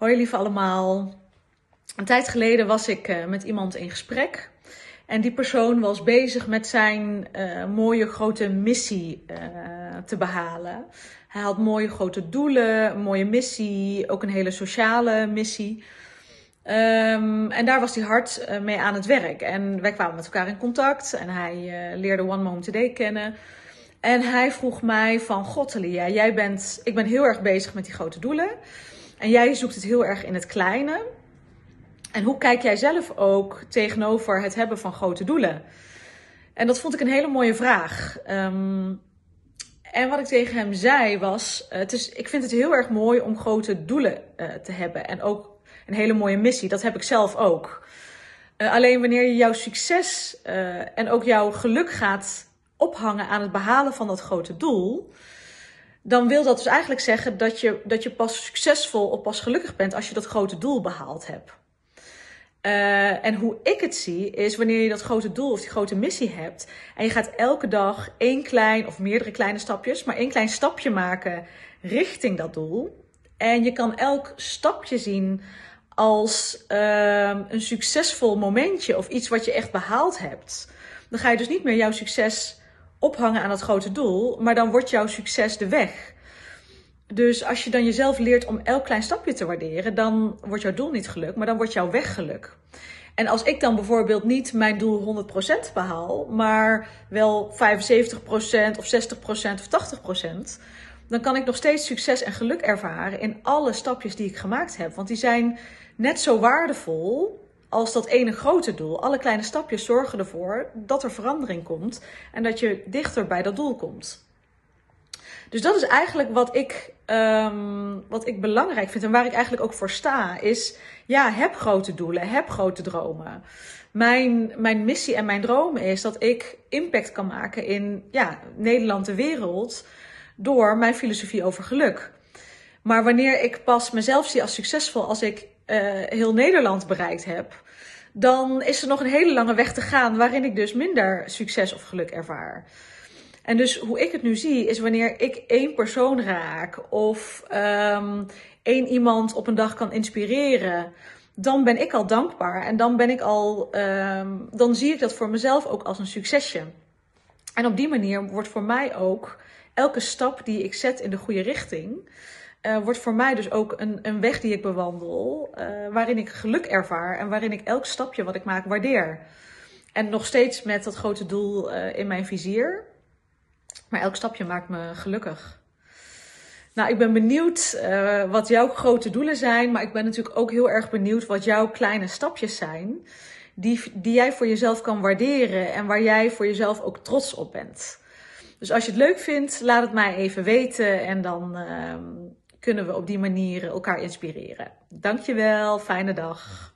Hoi lieve allemaal. Een tijd geleden was ik eh, met iemand in gesprek. En die persoon was bezig met zijn eh, mooie grote missie eh, te behalen. Hij had mooie grote doelen, een mooie missie, ook een hele sociale missie. Um, en daar was hij hard mee aan het werk. En wij kwamen met elkaar in contact en hij leerde One Moment Today kennen. En hij vroeg mij van, God Elia, jij bent, ik ben heel erg bezig met die grote doelen. En jij zoekt het heel erg in het kleine. En hoe kijk jij zelf ook tegenover het hebben van grote doelen? En dat vond ik een hele mooie vraag. Um, en wat ik tegen hem zei was: het is, ik vind het heel erg mooi om grote doelen uh, te hebben. En ook een hele mooie missie. Dat heb ik zelf ook. Uh, alleen wanneer je jouw succes uh, en ook jouw geluk gaat ophangen aan het behalen van dat grote doel dan wil dat dus eigenlijk zeggen dat je, dat je pas succesvol of pas gelukkig bent als je dat grote doel behaald hebt. Uh, en hoe ik het zie, is wanneer je dat grote doel of die grote missie hebt. En je gaat elke dag één klein of meerdere kleine stapjes, maar één klein stapje maken richting dat doel. En je kan elk stapje zien als uh, een succesvol momentje of iets wat je echt behaald hebt. Dan ga je dus niet meer jouw succes ophangen aan dat grote doel, maar dan wordt jouw succes de weg. Dus als je dan jezelf leert om elk klein stapje te waarderen, dan wordt jouw doel niet geluk, maar dan wordt jouw weg geluk. En als ik dan bijvoorbeeld niet mijn doel 100% behaal, maar wel 75% of 60% of 80%, dan kan ik nog steeds succes en geluk ervaren in alle stapjes die ik gemaakt heb. Want die zijn net zo waardevol als dat ene grote doel. Alle kleine stapjes zorgen ervoor dat er verandering komt en dat je dichter bij dat doel komt. Dus dat is eigenlijk wat ik, um, wat ik belangrijk vind en waar ik eigenlijk ook voor sta. Is ja, heb grote doelen, heb grote dromen. Mijn, mijn missie en mijn droom is dat ik impact kan maken in ja, Nederland, de wereld, door mijn filosofie over geluk. Maar wanneer ik pas mezelf zie als succesvol als ik uh, heel Nederland bereikt heb, dan is er nog een hele lange weg te gaan waarin ik dus minder succes of geluk ervaar. En dus hoe ik het nu zie, is wanneer ik één persoon raak of um, één iemand op een dag kan inspireren, dan ben ik al dankbaar. En dan ben ik al, um, dan zie ik dat voor mezelf ook als een succesje. En op die manier wordt voor mij ook elke stap die ik zet in de goede richting, uh, wordt voor mij dus ook een, een weg die ik bewandel, uh, waarin ik geluk ervaar en waarin ik elk stapje wat ik maak waardeer. En nog steeds met dat grote doel uh, in mijn vizier. Maar elk stapje maakt me gelukkig. Nou, ik ben benieuwd eh, wat jouw grote doelen zijn, maar ik ben natuurlijk ook heel erg benieuwd wat jouw kleine stapjes zijn die, die jij voor jezelf kan waarderen en waar jij voor jezelf ook trots op bent. Dus als je het leuk vindt, laat het mij even weten en dan ehm, kunnen we op die manier elkaar inspireren. Dankjewel, fijne dag.